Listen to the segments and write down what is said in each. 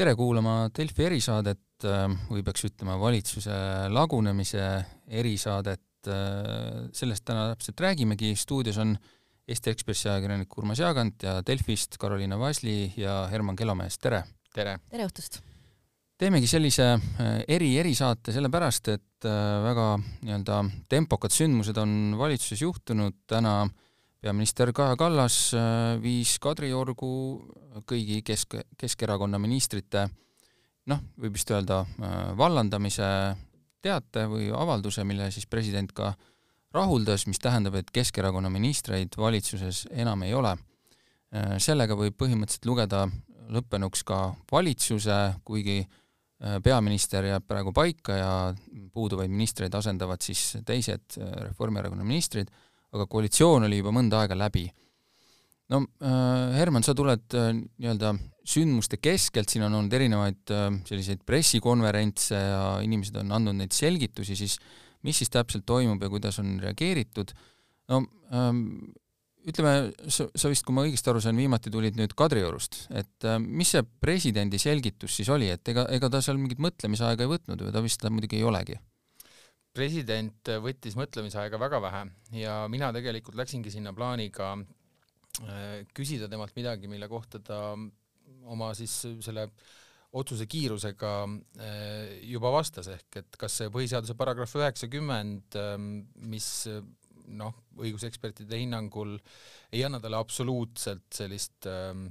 tere kuulama Delfi erisaadet või peaks ütlema valitsuse lagunemise erisaadet. sellest täna täpselt räägimegi, stuudios on Eesti Ekspressi ajakirjanik Urmas Jaagant ja Delfist Karoliina Vasli ja Herman Kelomees, tere! tere! tere õhtust! teemegi sellise eri-erisaate sellepärast, et väga nii-öelda tempokad sündmused on valitsuses juhtunud, täna peaminister Kaja Kallas viis Kadriorgu kõigi kesk, Keskerakonna ministrite noh, võib vist öelda vallandamise teate või avalduse, mille siis president ka rahuldas, mis tähendab, et Keskerakonna ministreid valitsuses enam ei ole. sellega võib põhimõtteliselt lugeda lõppenuks ka valitsuse, kuigi peaminister jääb praegu paika ja puuduvaid ministreid asendavad siis teised Reformierakonna ministrid, aga koalitsioon oli juba mõnda aega läbi. No äh, Herman, sa tuled äh, nii-öelda sündmuste keskelt, siin on olnud erinevaid äh, selliseid pressikonverentse ja inimesed on andnud neid selgitusi, siis mis siis täpselt toimub ja kuidas on reageeritud, no ähm, ütleme, sa, sa vist, kui ma õigesti aru sain, viimati tulid nüüd Kadriorust, et mis see presidendi selgitus siis oli, et ega, ega ta seal mingit mõtlemisaega ei võtnud või ta vist ta muidugi ei olegi? President võttis mõtlemisaega väga vähe ja mina tegelikult läksingi sinna plaaniga Äh, küsida temalt midagi, mille kohta ta oma siis selle otsuse kiirusega äh, juba vastas, ehk et kas see põhiseaduse paragrahv üheksakümmend, ähm, mis noh, õigusekspertide hinnangul ei anna talle absoluutselt sellist ähm,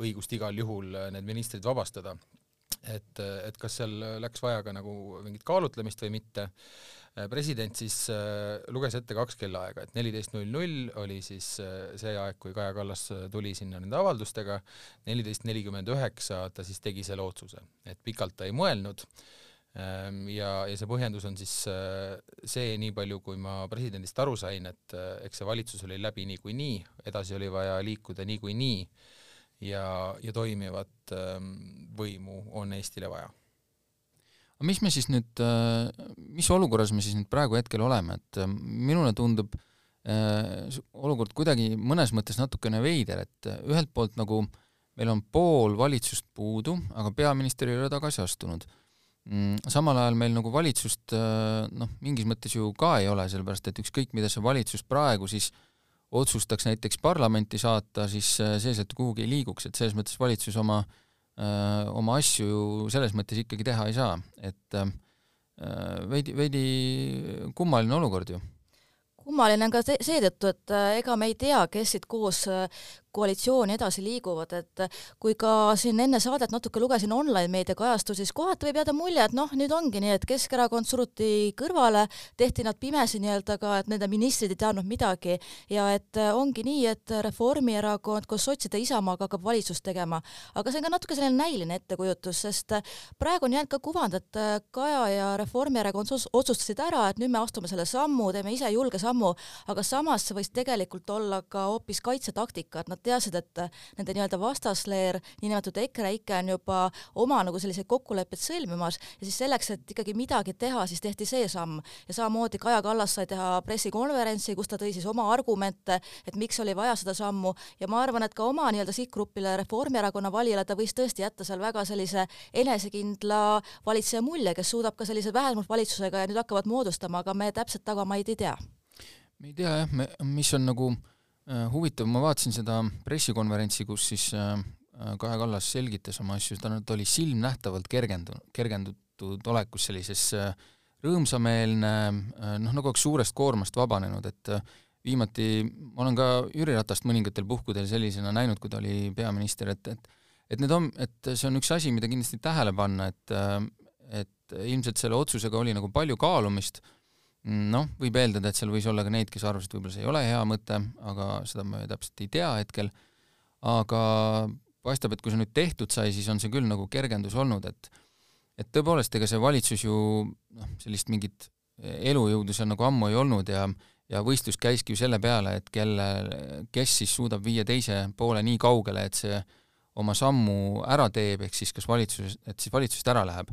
õigust igal juhul need ministrid vabastada. Et, et kas seal läks vaja ka nagu mingit kaalutlemist või mitte. Äh, president siis äh, luges ette kaks kellaaega, et neliteist null null oli siis äh, see aeg, kui Kaja Kallas tuli sinna nende avaldustega, neliteist nelikümmend üheksa ta siis tegi selle otsuse, et pikalt ta ei mõelnud. Ähm, ja, ja see põhjendus on siis see, nii palju kui ma presidendist aru sain, et eks see valitsus oli läbi niikuinii, edasi oli vaja liikuda niikuinii ja, ja toimivat ähm, võimu on Eestile vaja aga mis me siis nüüd, äh, mis olukorras me siis nüüd praegu hetkel oleme, et äh, minule tundub äh, olukord kuidagi mõnes mõttes natukene veider, et ühelt poolt nagu meil on pool valitsust puudu, aga peaminister ei ole tagasi astunud. Mm, samal ajal meil nagu valitsust noh, mingis mõttes ju ka ei ole, sellepärast et ükskõik, mida see valitsus praegu siis otsustaks näiteks parlamenti saata, siis see sealt kuhugi ei liiguks, et selles mõttes valitsus oma äh, oma asju ju selles mõttes ikkagi teha ei saa, et öö, veidi, veidi kummaline olukord ju. Kummaline on ka seetõttu, et ega me ei tea, kes siit koos koalitsiooni edasi liiguvad, et kui ka siin enne saadet natuke lugesin online-meedia kajastusi, siis kohati võib jääda mulje, et noh, nüüd ongi nii, et Keskerakond suruti kõrvale, tehti nad pimesi nii-öelda ka, et nende ministrid ei teadnud midagi ja et ongi nii, et Reformierakond koos sotside Isamaaga hakkab valitsust tegema. aga see on ka natuke selline näiline ettekujutus, sest praegu on jäänud ka kuvand, et Kaja ja Reformierakond otsustasid ära, et nüüd me astume selle sammu, teeme ise julge sammu, aga samas see võis tegelikult olla ka hoopis kaitsetaktika, et nad nad teadsid, et nende nii-öelda vastasleer, niinimetatud EKREIKE on juba oma nagu selliseid kokkuleppeid sõlmimas ja siis selleks, et ikkagi midagi teha, siis tehti see samm ja samamoodi Kaja Kallas sai teha pressikonverentsi, kus ta tõi siis oma argumente, et miks oli vaja seda sammu ja ma arvan, et ka oma nii-öelda sihtgrupile, Reformierakonna valijale ta võis tõesti jätta seal väga sellise enesekindla valitseja mulje, kes suudab ka sellise vähemusvalitsusega ja nüüd hakkavad moodustama, aga me täpselt tagamaid ei tea. me ei tea jah, me, mis on nagu Äh, huvitav, ma vaatasin seda pressikonverentsi, kus siis äh, äh, Kaja Kallas selgitas oma asju, ta, ta oli silmnähtavalt kergendunud, kergendatud olekus sellises rõõmsameelne, noh, nagu oleks suurest koormast vabanenud, et viimati ma olen ka Jüri Ratast mõningatel puhkudel sellisena näinud, kui ta oli peaminister, et, et et need on, et see on üks asi, mida kindlasti tähele panna, et et ilmselt selle otsusega oli nagu palju kaalumist noh, võib eeldada, et seal võis olla ka neid, kes arvasid, võib-olla see ei ole hea mõte, aga seda me täpselt ei tea hetkel, aga paistab, et kui see nüüd tehtud sai, siis on see küll nagu kergendus olnud, et et tõepoolest, ega see valitsus ju noh, sellist mingit elujõudu seal nagu ammu ei olnud ja ja võistlus käiski ju selle peale, et kelle, kes siis suudab viia teise poole nii kaugele, et see oma sammu ära teeb, ehk siis kas valitsus, et siis valitsusest ära läheb,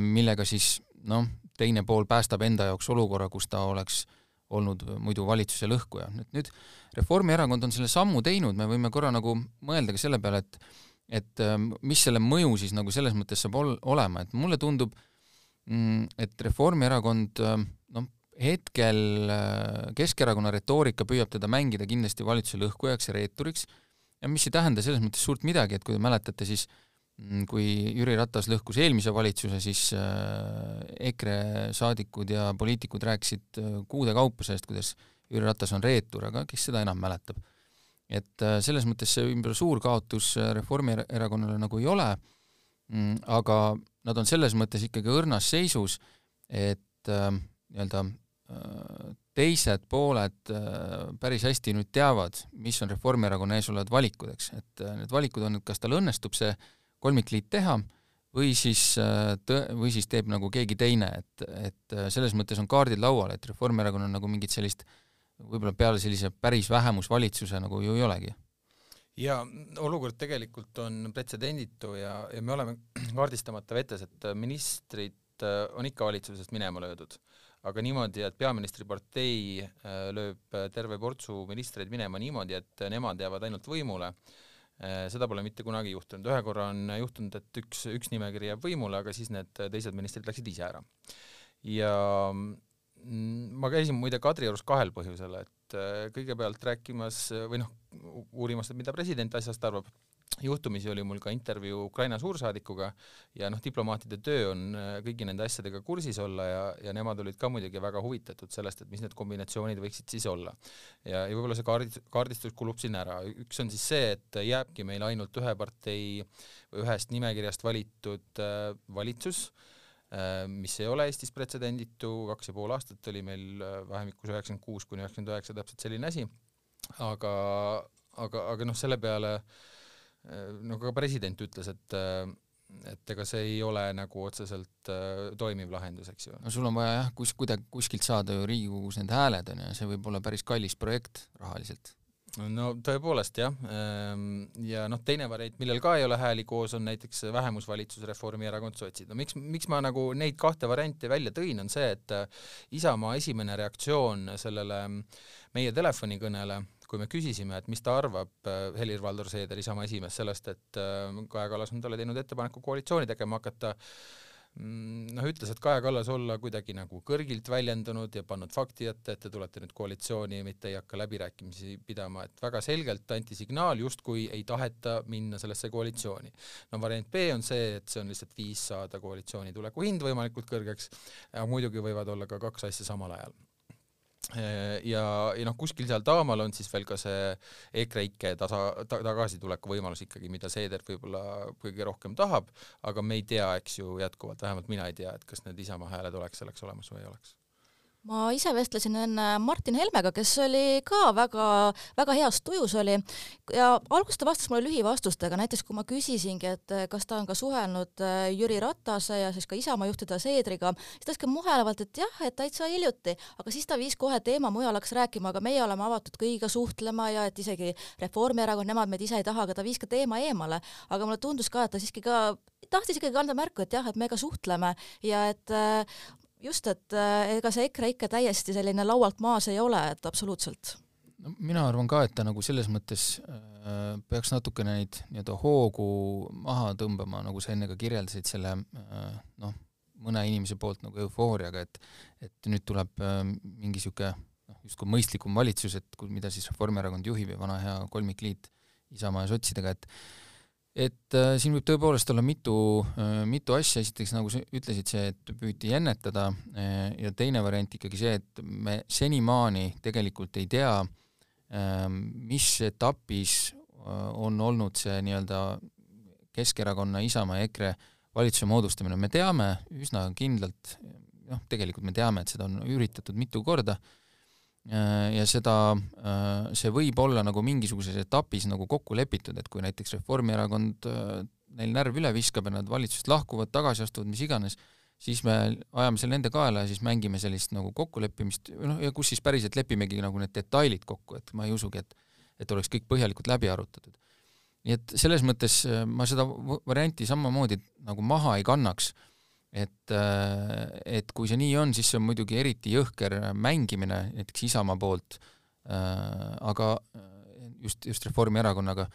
millega siis noh, teine pool päästab enda jaoks olukorra, kus ta oleks olnud muidu valitsuse lõhkuja. nüüd, nüüd Reformierakond on selle sammu teinud, me võime korra nagu mõelda ka selle peale, et et mis selle mõju siis nagu selles mõttes saab ol-, olema, et mulle tundub, mm, et Reformierakond noh, hetkel Keskerakonna retoorika püüab teda mängida kindlasti valitsuse lõhkujaks ja reeturiks ja mis ei tähenda selles mõttes suurt midagi, et kui te mäletate, siis mm, kui Jüri Ratas lõhkus eelmise valitsuse, siis äh, EKRE saadikud ja poliitikud rääkisid äh, kuude kaupa sellest, kuidas Jüri Ratas on reetur, aga kes seda enam mäletab. et äh, selles mõttes see võib-olla suur kaotus Reformierakonnale nagu ei ole, mm, aga nad on selles mõttes ikkagi õrnas seisus, et nii-öelda teised pooled äh, päris hästi nüüd teavad, mis on Reformierakonna ees olevad valikud, eks, et äh, need valikud on, et kas tal õnnestub see kolmikliit teha või siis äh, tõ-, või siis teeb nagu keegi teine, et, et selles mõttes on kaardid laual, et Reformierakonnal nagu mingit sellist võib-olla peale sellise päris vähemusvalitsuse nagu ju ei olegi. Ja olukord tegelikult on pretsedenditu ja, ja me oleme kaardistamata vetes, et ministrid on ikka valitsusest minema löödud. Aga niimoodi, et peaministripartei äh, lööb äh, terve portsu ministreid minema niimoodi, et nemad jäävad ainult võimule, äh, seda pole mitte kunagi juhtunud, ühe korra on juhtunud, et üks, üks nimekiri jääb võimule, aga siis need teised ministrid läksid ise ära. ja mm, ma käisin muide Kadriorus kahel põhjusel, et kõigepealt rääkimas või noh, uurimas, et mida president asjast arvab juhtumisi oli mul ka intervjuu Ukraina suursaadikuga ja noh, diplomaatide töö on äh, kõigi nende asjadega kursis olla ja, ja nemad olid ka muidugi väga huvitatud sellest, et mis need kombinatsioonid võiksid siis olla. ja, ja võib-olla see kaardis, kaardistus kulub siin ära, üks on siis see, et jääbki meil ainult ühe partei või ühest nimekirjast valitud äh, valitsus äh,, mis ei ole Eestis pretsedenditu, kaks ja pool aastat oli meil äh, vahemikus üheksakümmend kuus kuni üheksakümmend üheksa täpselt selline asi, aga, aga, aga noh, selle peale Äh, no ka president ütles, et äh, et ega see ei ole nagu otseselt äh, toimiv lahendus, eks ju. no sul on vaja jah, kus, kuidagi kuskilt saada ju Riigikogus need hääled, on ju, see võib olla päris kallis projekt rahaliselt. no tõepoolest jah, ähm, ja noh, teine variant, millel ka ei ole hääli koos, on näiteks vähemusvalitsus Reformierakond, sotsid. no miks, miks ma nagu neid kahte varianti välja tõin, on see, et Isamaa esimene reaktsioon sellele meie telefonikõnele kui me küsisime, et mis ta arvab, äh, Helir-Valdor Seeder, Isamaa esimees, sellest, et äh, Kaja Kallas on talle teinud ettepaneku koalitsiooni tegema hakata, mm, noh, ütles, et Kaja Kallas olla kuidagi nagu kõrgilt väljendunud ja pannud fakti ette, et te tulete nüüd koalitsiooni, mitte ei hakka läbirääkimisi pidama, et väga selgelt anti signaal, justkui ei taheta minna sellesse koalitsiooni. no variant B on see, et see on lihtsalt viis saada koalitsiooni tuleku hind võimalikult kõrgeks, muidugi võivad olla ka kaks asja samal ajal ja, ja noh, kuskil seal taamal on siis veel ka see EKREIKE tasa ta,, tagasituleku võimalus ikkagi, mida Seeder võib-olla kõige rohkem tahab, aga me ei tea, eks ju, jätkuvalt, vähemalt mina ei tea, et kas need Isamaa hääled oleks selleks olemas või ei oleks ma ise vestlesin enne Martin Helmega, kes oli ka väga, väga heas tujus oli. Ja alguses ta vastas mulle lühivastustega, näiteks kui ma küsisingi, et kas ta on ka suhelnud äh, Jüri Ratase ja siis ka Isamaa juhtide Seedriga, siis ta ütles ka muhelevalt, et jah, et täitsa hiljuti, aga siis ta viis kohe teema mujale, hakkas rääkima, aga meie oleme avatud kõigiga suhtlema ja et isegi Reformierakond, nemad meid ise ei taha, aga ta viis ka teema eemale. aga mulle tundus ka, et ta siiski ka tahtis ikkagi anda märku, et jah, et me ka suhtleme ja et äh, just, et äh, ega see EKRE ikka täiesti selline laualt maas ei ole, et absoluutselt. no mina arvan ka, et ta nagu selles mõttes äh, peaks natukene neid nii-öelda hoogu maha tõmbama, nagu sa enne ka kirjeldasid selle äh, noh, mõne inimese poolt nagu eufooriaga, et et nüüd tuleb äh, mingi niisugune noh, justkui mõistlikum valitsus, et mida siis Reformierakond juhib ja vana hea kolmikliit Isamaa ja sotsidega, et et äh, siin võib tõepoolest olla mitu äh,, mitu asja, esiteks nagu sa ütlesid, see, et püüti ennetada äh, ja teine variant ikkagi see, et me senimaani tegelikult ei tea äh,, mis etapis äh, on olnud see nii-öelda Keskerakonna, Isamaa ja EKRE valitsuse moodustamine, me teame üsna kindlalt, noh, tegelikult me teame, et seda on üritatud mitu korda äh,, ja seda, äh, see võib olla nagu mingisuguses etapis nagu kokku lepitud, et kui näiteks Reformierakond äh, neil närv üle viskab ja nad valitsusest lahkuvad, tagasi astuvad, mis iganes, siis me ajame selle nende kaela ja siis mängime sellist nagu kokkuleppimist, noh, ja kus siis päriselt lepimegi nagu need detailid kokku, et ma ei usugi, et et oleks kõik põhjalikult läbi arutatud. nii et selles mõttes ma seda varianti samamoodi nagu maha ei kannaks et, äh, et kui see nii on, siis see on muidugi eriti jõhker mängimine näiteks Isamaa poolt, äh, aga äh, just, just Reformierakonnaga,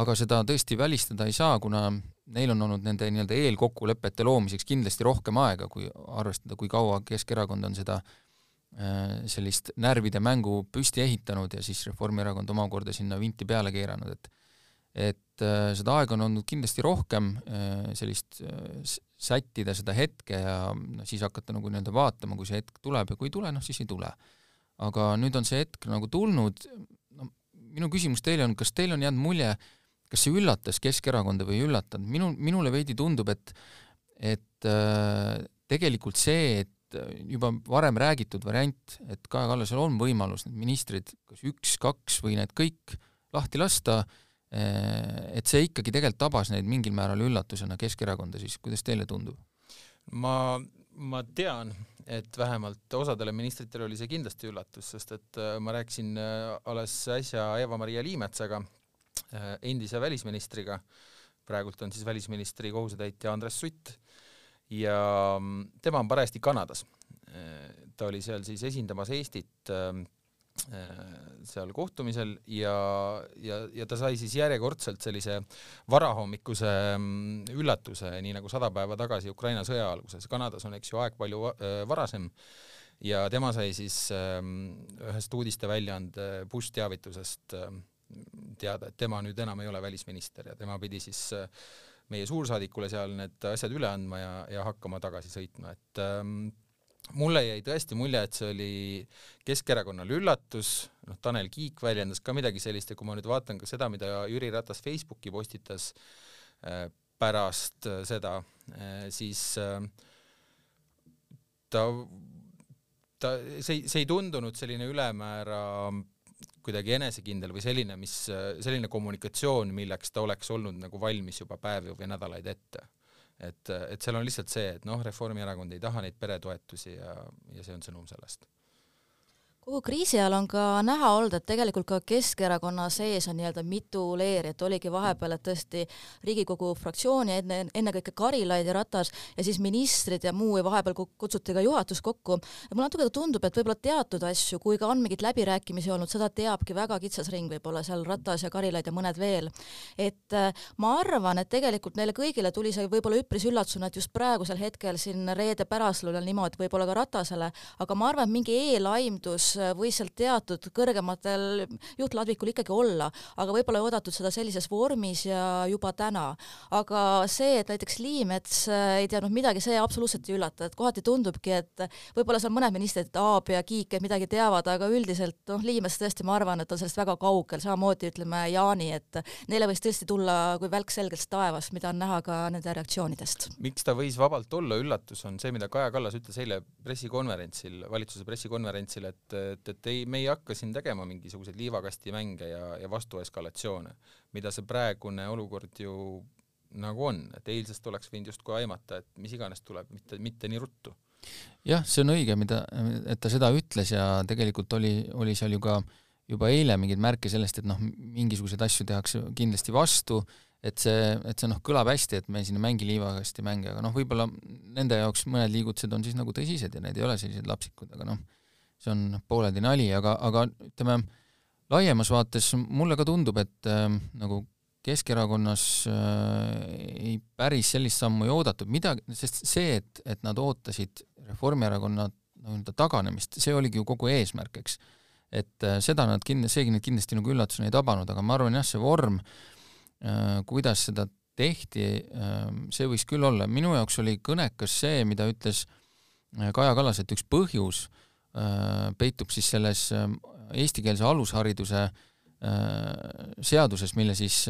aga seda tõesti välistada ei saa, kuna neil on olnud nende nii-öelda eelkokkulepete loomiseks kindlasti rohkem aega, kui arvestada, kui kaua Keskerakond on seda sellist närvide mängu püsti ehitanud ja siis Reformierakond omakorda sinna vinti peale keeranud, et et äh, seda aega on olnud kindlasti rohkem, äh, sellist sättida seda hetke ja no, siis hakata nagu nii-öelda vaatama, kui see hetk tuleb ja kui ei tule, noh siis ei tule. aga nüüd on see hetk nagu tulnud, no minu küsimus teile on, kas teil on jäänud mulje, kas see üllatas Keskerakonda või ei üllatanud, minu, minule veidi tundub, et et äh, tegelikult see, et juba varem räägitud variant, et Kaja Kallasel on võimalus need ministrid kas üks-kaks või need kõik lahti lasta äh,, et see ikkagi tegelikult tabas neid mingil määral üllatusena Keskerakonda siis, kuidas teile tundub? ma, ma tean, et vähemalt osadele ministritele oli see kindlasti üllatus, sest et äh, ma rääkisin äh, alles äsja Eva-Maria Liimetsaga, Äh, endise välisministriga, praegult on siis välisministri kohusetäitja Andres Sutt ja mm, tema on parajasti Kanadas. Äh, ta oli seal siis esindamas Eestit äh, seal kohtumisel ja, ja, ja ta sai siis järjekordselt sellise varahommikuse mm, üllatuse, nii nagu sada päeva tagasi Ukraina sõja alguses. Kanadas on, eks ju, aeg palju varasem ja tema sai siis ähm, ühest uudisteväljaande push teavitusest ähm, teada, et tema nüüd enam ei ole välisminister ja tema pidi siis äh, meie suursaadikule seal need asjad üle andma ja, ja hakkama tagasi sõitma, et ähm, mulle jäi tõesti mulje, et see oli Keskerakonnale üllatus, noh, Tanel Kiik väljendas ka midagi sellist ja kui ma nüüd vaatan ka seda, mida Jüri Ratas Facebooki postitas äh, pärast äh, seda äh,, siis ta, ta, see, see ei tundunud selline ülemäära kuidagi enesekindel või selline, mis, selline kommunikatsioon, milleks ta oleks olnud nagu valmis juba päevi või nädalaid ette. Et, et seal on lihtsalt see, et noh, Reformierakond ei taha neid peretoetusi ja, ja see on sõnum sellest kogu kriisi ajal on ka näha olnud, et tegelikult ka Keskerakonna sees on nii-öelda mitu leeri, et oligi vahepeal, et tõesti Riigikogu fraktsiooni enne, ennekõike Karilaid ja Ratas ja siis ministrid ja muu ja vahepeal kutsuti ka juhatus kokku. mulle natuke tundub, et võib-olla teatud asju, kui ka on mingeid läbirääkimisi olnud, seda teabki väga kitsas ring võib-olla seal Ratas ja Karilaid ja mõned veel. et äh, ma arvan, et tegelikult neile kõigile tuli see võib-olla üpris üllatusena, et just praegusel hetkel siin reede pärastlõunal niimoodi, võib-olla ka Ratasele, aga ma arvan, et mingi eelaimdus võis seal teatud kõrgematel juhtladvikul ikkagi olla, aga võib-olla ei oodatud seda sellises vormis ja juba täna. aga see, et näiteks Liimets äh, ei teadnud midagi, see absoluutselt ei üllata, et kohati tundubki, et võib-olla seal mõned ministrid, Aab ja Kiik, et midagi teavad, aga üldiselt noh, Liimets tõesti, ma arvan, et on sellest väga kaugel, samamoodi ütleme Jaani, et neile võis tõesti tulla kui välk selgelt taevast, mida on näha ka nende reaktsioonidest. miks ta võis vabalt olla üllatus, on see, mida Kaja Kallas ütles eile pressikonverentsil, valitsuse pressikonverentsil, et et, et ei, me ei hakka siin tegema mingisuguseid liivakastimänge ja, ja vastueskalatsioone, mida see praegune olukord ju nagu on, et eilsest oleks võinud justkui aimata, et mis iganes tuleb, mitte, mitte nii ruttu. jah, see on õige, mida, et ta seda ütles ja tegelikult oli, oli seal ju ka juba eile mingeid märke sellest, et noh, mingisuguseid asju tehakse kindlasti vastu, et see, et see noh, kõlab hästi, et me siin ei mängi liivakasti mänge, aga noh, võib-olla nende jaoks mõned liigutused on siis nagu tõsised ja need ei ole sellised lapsikud, aga noh, see on pooleldi nali, aga, aga ütleme, laiemas vaates mulle ka tundub, et äh, nagu Keskerakonnas äh, ei päris sellist sammu ei oodatud, midagi, sest see, et, et nad ootasid Reformierakonna nii-öelda taganemist, see oligi ju kogu eesmärk, eks. et äh, seda nad kind-, seegi neid kindlasti nagu üllatusena ei tabanud, aga ma arvan jah, see vorm äh,, kuidas seda tehti äh,, see võis küll olla, minu jaoks oli kõnekas see, mida ütles äh, Kaja Kallas, et üks põhjus Äh, peitub siis selles äh, eestikeelse alushariduse äh, seaduses, mille siis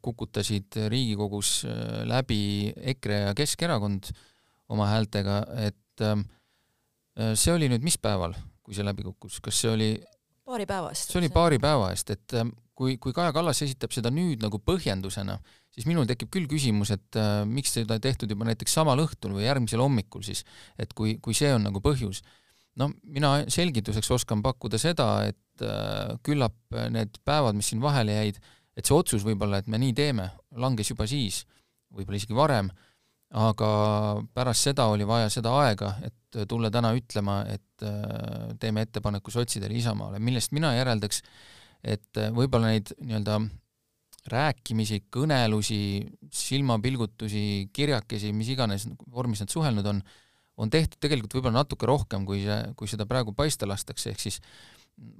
kukutasid Riigikogus läbi EKRE ja Keskerakond oma häältega, et see oli nüüd mis päeval, kui see läbi kukkus, kas see oli paari päeva eest? see oli paari päeva eest, et kui, kui Kaja Kallas esitab seda nüüd nagu põhjendusena, siis minul tekib küll küsimus, et äh, miks seda ei tehtud juba näiteks samal õhtul või järgmisel hommikul siis, et kui, kui see on nagu põhjus no mina selgituseks oskan pakkuda seda, et äh, küllap need päevad, mis siin vahele jäid, et see otsus võib-olla, et me nii teeme, langes juba siis, võib-olla isegi varem, aga pärast seda oli vaja seda aega, et tulla täna ütlema, et äh, teeme ettepaneku sotsidele Isamaale, millest mina järeldaks, et äh, võib-olla neid nii-öelda rääkimisi, kõnelusi, silmapilgutusi, kirjakesi, mis iganes vormis nad suhelnud on, on tehtud tegelikult võib-olla natuke rohkem, kui see, kui seda praegu paista lastakse, ehk siis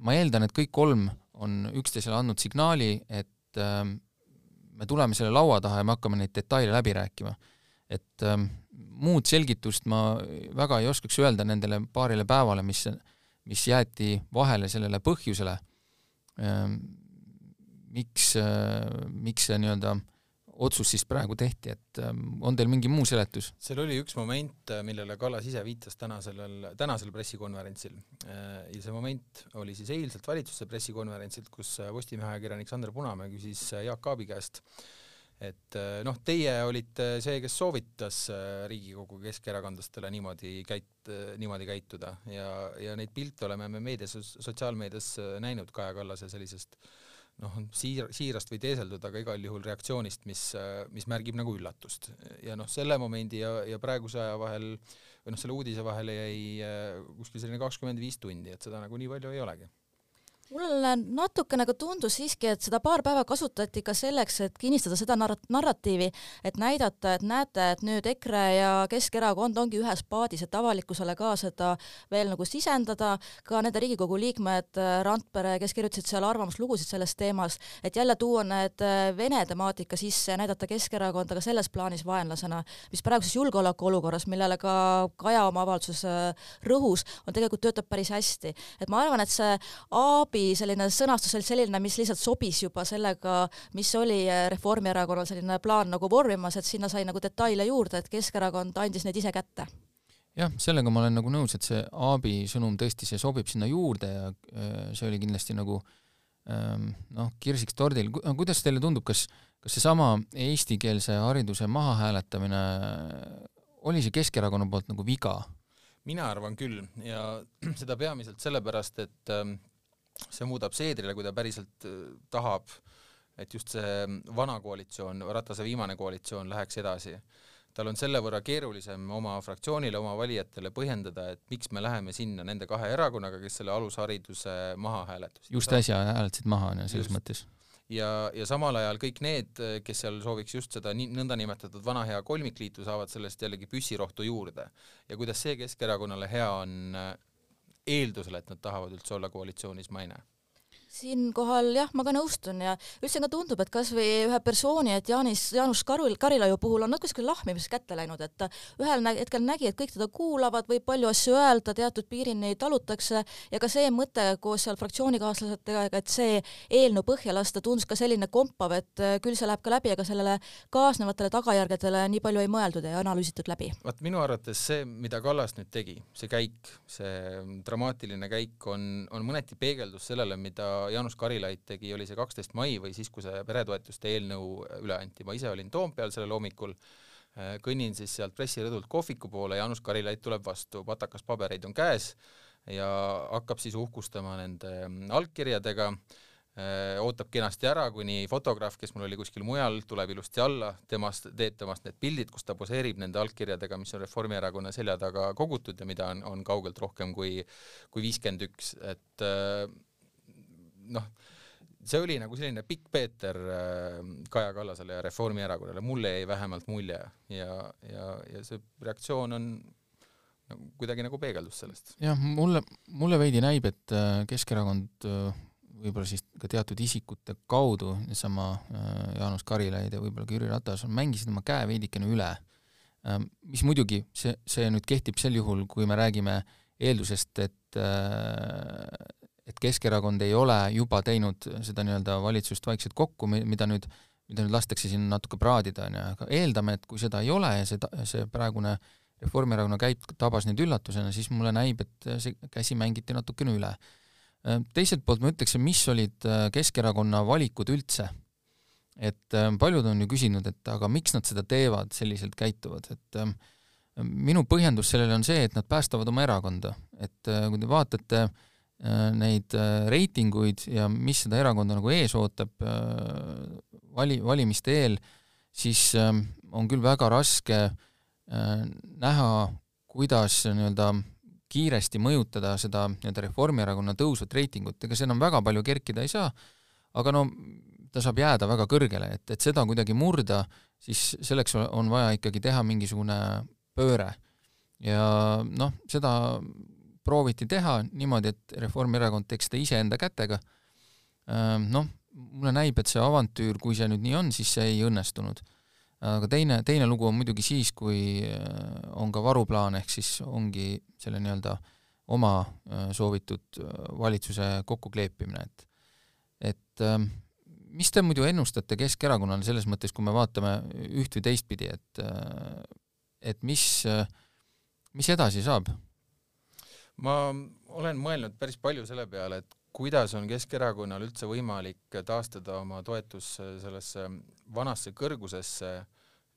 ma eeldan, et kõik kolm on üksteisele andnud signaali, et äh, me tuleme selle laua taha ja me hakkame neid detaile läbi rääkima. et äh, muud selgitust ma väga ei oskaks öelda nendele paarile päevale, mis, mis jäeti vahele sellele põhjusele äh,, miks miks see nii-öelda äh, otsus siis praegu tehti, et ähm, on teil mingi muu seletus? seal oli üks moment, äh, millele Kallas ise viitas täna sellel, tänasel pressikonverentsil äh, ja see moment oli siis eilselt valitsuse pressikonverentsilt, kus äh, Postimehe ajakirjanik Sander Punamäe küsis Jaak Aabi käest, et noh, teie olite see, kes soovitas Riigikogu keskerakondlastele niimoodi käit-, niimoodi käituda ja, ja neid pilte oleme me meedias, sotsiaalmeedias näinud Kaja Kallase sellisest äh, noh, siir-, siirast või teeseldud, aga igal juhul reaktsioonist, mis, mis märgib nagu üllatust. ja noh, selle momendi ja, ja praeguse aja vahel või noh, selle uudise vahele jäi äh, kuskil selline kakskümmend viis tundi, et seda nagu nii palju ei olegi mulle natuke nagu tundus siiski, et seda paar päeva kasutati ka selleks, et kinnistada seda narrat-, narratiivi, et näidata, et näete, et nüüd EKRE ja Keskerakond ongi ühes paadis, et avalikkusele ka seda veel nagu sisendada, ka nende Riigikogu liikmed, äh, Randpere, kes kirjutasid seal arvamuslugusid sellest teemas, et jälle tuua need äh, Vene temaatika sisse ja näidata Keskerakonda ka selles plaanis vaenlasena, mis praeguses julgeolekuolukorras, millele ka Kaja oma avalduses äh, rõhus, on tegelikult töötab päris hästi. et ma arvan, et see Aabi läbi selline sõnastus oli selline, mis lihtsalt sobis juba sellega, mis oli eh, Reformierakonnal selline plaan nagu vormimas, et sinna sai nagu detaile juurde, et Keskerakond andis neid ise kätte jah, sellega ma olen nagu nõus, et see Aabi sõnum tõesti, see sobib sinna juurde ja eh, see oli kindlasti nagu ehm, noh, kirsiks tordil, kuidas teile tundub, kas, kas seesama eestikeelse hariduse mahahääletamine, oli see Keskerakonna poolt nagu viga? mina arvan küll ja seda peamiselt sellepärast, et ehm, see muudab Seedrile, kui ta päriselt äh, tahab, et just see vana koalitsioon, Ratase viimane koalitsioon läheks edasi. tal on selle võrra keerulisem oma fraktsioonile, oma valijatele põhjendada, et miks me läheme sinna nende kahe erakonnaga, kes selle alushariduse maha hääletasid. just äsja hääletasid maha, on ju, selles just. mõttes ja, ja samal ajal kõik need, kes seal sooviks just seda nii, nõndanimetatud vana hea kolmikliitu, saavad sellest jällegi püssirohtu juurde. ja kuidas see Keskerakonnale hea on, eeldusel, et nad tahavad üldse olla koalitsioonis, ma ei näe siinkohal jah, ma ka nõustun ja üldse ka tundub, et kas või ühe persooni, et Jaanis, Jaanus Karul, Karilaiu puhul on natuke siuke lahmimiseks kätte läinud, et ta ühel hetkel nägi, et kõik teda kuulavad, võib palju asju öelda, teatud piirini talutakse ja ka see mõte koos seal fraktsioonikaaslasega, et see eelnõu põhja lasta tundus ka selline kompav, et küll see läheb ka läbi, aga sellele kaasnevatele tagajärgedele nii palju ei mõeldud ja analüüsitud läbi. vaat minu arvates see, mida Kallas nüüd tegi, see käik, see dramaatiline käik on, on mõneti peegeldus sellele, mida Jaanus Karilaid tegi, oli see kaksteist mai või siis, kui see peretoetuste eelnõu üle anti, ma ise olin Toompeal sellel hommikul, kõnnin siis sealt pressirõdult kohviku poole, Jaanus Karilaid tuleb vastu, patakas pabereid on käes ja hakkab siis uhkustama nende allkirjadega, ootab kenasti ära, kuni fotograaf, kes mul oli kuskil mujal, tuleb ilusti alla, temast, teeb temast need pildid, kus ta poseerib nende allkirjadega, mis on Reformierakonna selja taga kogutud ja mida on, on kaugelt rohkem kui, kui viiskümmend üks, et äh, noh, see oli nagu selline pikk Peeter äh, Kaja Kallasele ja Reformierakonnale, mulle jäi vähemalt mulje ja, ja, ja see reaktsioon on nagu kuidagi nagu peegeldus sellest. jah, mulle, mulle veidi näib, et äh, Keskerakond äh, võib-olla siis ka teatud isikute kaudu, seesama Jaanus Karilaid ja võib-olla ka Jüri Ratas, mängisid oma käe veidikene üle. mis muidugi, see, see nüüd kehtib sel juhul, kui me räägime eeldusest, et et Keskerakond ei ole juba teinud seda nii-öelda valitsust vaikselt kokku, mida nüüd, mida nüüd lastakse siin natuke praadida, on ju, aga eeldame, et kui seda ei ole ja see, see praegune Reformierakonna käik tabas neid üllatusena, siis mulle näib, et see käsi mängiti natukene üle. Teiselt poolt ma ütleksin, mis olid Keskerakonna valikud üldse. et paljud on ju küsinud, et aga miks nad seda teevad, selliselt käituvad, et minu põhjendus sellele on see, et nad päästavad oma erakonda, et kui te vaatate äh, Äh, neid äh, reitinguid ja mis seda erakonda nagu ees ootab äh, vali, valimiste eel, siis ähm, on küll väga raske näha, kuidas nii-öelda kiiresti mõjutada seda nii-öelda Reformierakonna tõusvat reitingut, ega see enam väga palju kerkida ei saa, aga no ta saab jääda väga kõrgele, et, et seda kuidagi murda, siis selleks on vaja ikkagi teha mingisugune pööre. ja noh, seda prooviti teha niimoodi, et Reformierakond teeks seda iseenda kätega. Noh, mulle näib, et see avantüür, kui see nüüd nii on, siis see ei õnnestunud. aga teine, teine lugu on muidugi siis, kui on ka varuplaan, ehk siis ongi selle nii-öelda oma soovitud valitsuse kokkukleepimine, et et mis te muidu ennustate Keskerakonnale selles mõttes, kui me vaatame üht või teistpidi, et et mis, mis edasi saab? Ma olen mõelnud päris palju selle peale, et kuidas on Keskerakonnal üldse võimalik taastada oma toetus sellesse vanasse kõrgusesse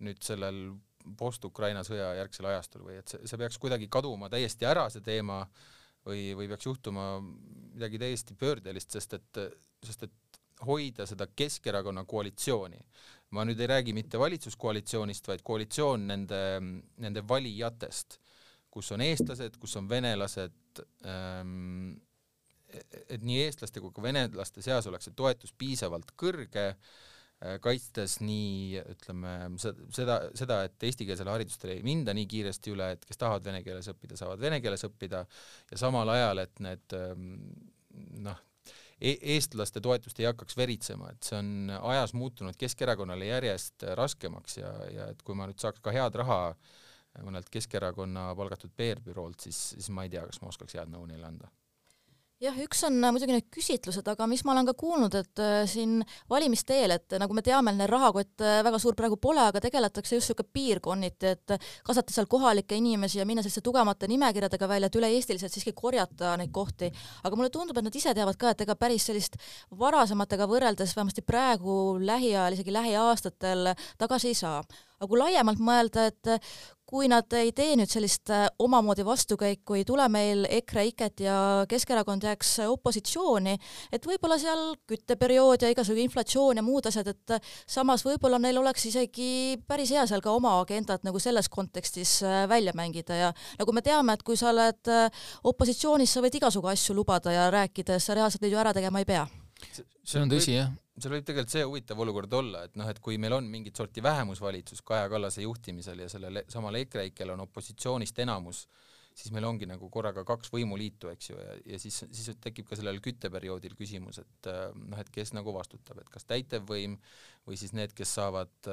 nüüd sellel post-Ukraina sõja järgsel ajastul või et see, see peaks kuidagi kaduma täiesti ära, see teema, või, või peaks juhtuma midagi täiesti pöördelist, sest et, sest et hoida seda Keskerakonna koalitsiooni. ma nüüd ei räägi mitte valitsuskoalitsioonist, vaid koalitsioon nende, nende valijatest, kus on eestlased, kus on venelased ähm,, et nii eestlaste kui ka venelaste seas oleks see toetus piisavalt kõrge äh,, kaitstes nii ütleme seda, seda, et eestikeelsele haridusele ei minda nii kiiresti üle, et kes tahavad vene keeles õppida, saavad vene keeles õppida ja samal ajal, et need ähm, noh, E-, eestlaste toetust ei hakkaks veritsema, et see on ajas muutunud Keskerakonnale järjest raskemaks ja, ja et kui ma nüüd saaks ka head raha mõnelt Keskerakonna palgatud PR-büroolt, siis, siis ma ei tea, kas ma oskaks head nõu neile anda jah, üks on äh, muidugi need küsitlused, aga mis ma olen ka kuulnud, et äh, siin valimiste eel, et nagu me teame, rahakott äh, väga suur praegu pole, aga tegeletakse just niisugune piirkonniti, et kaasata seal kohalikke inimesi ja minna selliste tugevamate nimekirjadega välja, et üle-eestiliselt siiski korjata neid kohti. aga mulle tundub, et nad ise teavad ka, et ega päris sellist varasematega võrreldes vähemasti praegu lähiajal, isegi lähiaastatel tagasi ei saa aga kui laiemalt mõelda, et kui nad ei tee nüüd sellist äh, omamoodi vastukäiku, ei tule meil EKRE, IKET ja Keskerakond jääks opositsiooni, et võib-olla seal kütteperiood ja igasugu inflatsioon ja muud asjad, et samas võib-olla neil oleks isegi päris hea seal ka oma agendat nagu selles kontekstis äh, välja mängida ja nagu me teame, et kui sa oled äh, opositsioonis, sa võid igasugu asju lubada ja rääkida, sa reaalselt neid ju ära tegema ei pea. see on tõsi, jah seal võib tegelikult see huvitav olukord olla, et noh, et kui meil on mingit sorti vähemusvalitsus Kaja Kallase juhtimisel ja sellel samal EKREIKel on opositsioonist enamus, siis meil ongi nagu korraga kaks võimuliitu, eks ju, ja, ja siis, siis tekib ka sellel kütteperioodil küsimus, et noh, et kes nagu vastutab, et kas täitevvõim või siis need, kes saavad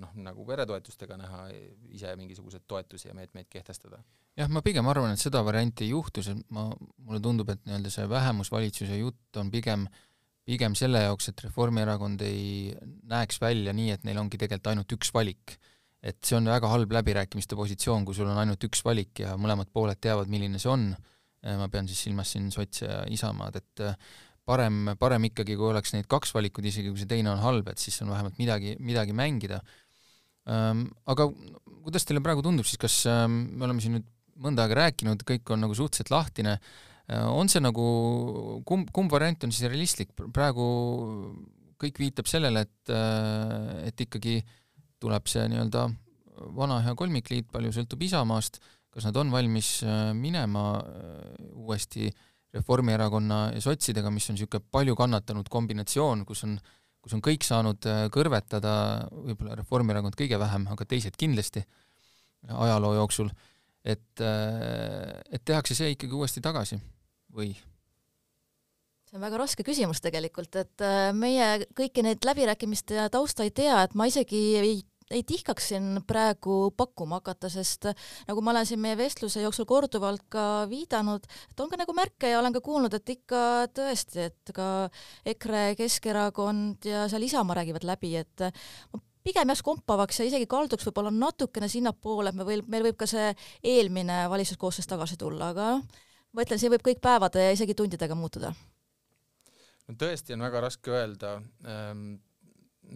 noh, nagu peretoetustega näha ise mingisuguseid toetusi ja meetmeid kehtestada. jah, ma pigem arvan, et seda varianti ei juhtu, sest ma, mulle tundub, et nii-öelda see vähemusvalitsuse jutt on pigem äh, pigem selle jaoks, et Reformierakond ei näeks välja nii, et neil ongi tegelikult ainult üks valik. et see on väga halb läbirääkimiste positsioon, kui sul on ainult üks valik ja mõlemad pooled teavad, milline see on, ma pean siis silmas siin sotse ja Isamaad, et parem, parem ikkagi, kui oleks neid kaks valikut, isegi kui see teine on halb, et siis on vähemalt midagi, midagi mängida. Aga kuidas teile praegu tundub siis, kas me oleme siin nüüd mõnda aega rääkinud, kõik on nagu suhteliselt lahtine, Äh, on see nagu, kumb, kumb variant on siis realistlik, praegu kõik viitab sellele, et, äh, et ikkagi tuleb see nii-öelda vana hea kolmikliit, palju sõltub Isamaast, kas nad on valmis äh, minema uuesti Reformierakonna ja sotsidega, mis on niisugune palju kannatanud kombinatsioon, kus on, kus on kõik saanud kõrvetada, võib-olla Reformierakond kõige vähem, aga teised kindlasti ajaloo jooksul, et, et tehakse see ikkagi uuesti tagasi või? see on väga raske küsimus tegelikult, et äh, meie kõiki neid läbirääkimiste tausta ei tea, et ma isegi ei ei tihkaks siin praegu pakkuma hakata, sest nagu ma olen siin meie vestluse jooksul korduvalt ka viidanud, et on ka nagu märke ja olen ka kuulnud, et ikka tõesti, et ka EKRE, Keskerakond ja seal Isamaa räägivad läbi, et ma pigem jääks kompavaks ja isegi kalduks võib-olla natukene sinnapoole, et me või, meil võib ka see eelmine valitsuskoosseis tagasi tulla, aga noh, ma ütlen, see võib kõik päevade ja isegi tundidega muutuda. no tõesti on väga raske öelda. Ehm,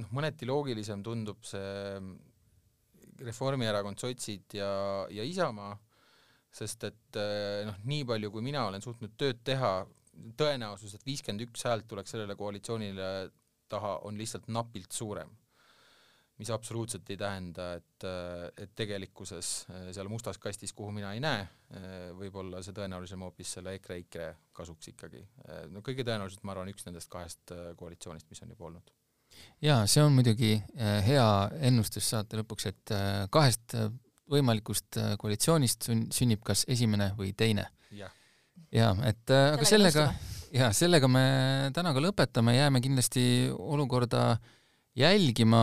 noh, mõneti loogilisem tundub see Reformierakond, sotsid ja, ja Isamaa, sest et eh, noh, nii palju, kui mina olen suutnud tööd teha, tõenäosus, et viiskümmend üks häält tuleks sellele koalitsioonile taha, on lihtsalt napilt suurem mis absoluutselt ei tähenda, et, et tegelikkuses äh, seal mustas kastis, kuhu mina ei näe, äh, võib olla see tõenäolisem hoopis selle EKRE-EKRE kasuks ikkagi. Äh, no kõige tõenäoliselt ma arvan, üks nendest kahest koalitsioonist, mis on juba olnud jaa, see on muidugi hea ennustus saate lõpuks, et kahest võimalikust koalitsioonist sünnib kas esimene või teine. jaa, et aga sellega, jaa, sellega me täna ka lõpetame, jääme kindlasti olukorda äh, jälgima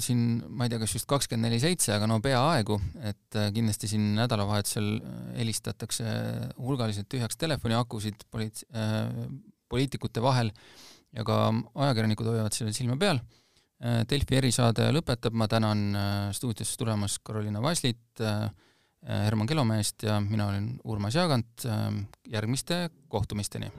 siin, ma ei tea, kas just kakskümmend neli seitse, aga no peaaegu, et äh, kindlasti siin nädalavahetusel äh, helistatakse hulgaliselt tühjaks telefoniakusid poliit-, äh, poliitikute vahel ja ka ajakirjanikud hoiavad sellel silma peal. Delfi erisaade lõpetab, ma tänan stuudiosse tulemast Karoliina Vaslit, Herman Kelomeest ja mina olen Urmas Jaagant, järgmiste kohtumisteni!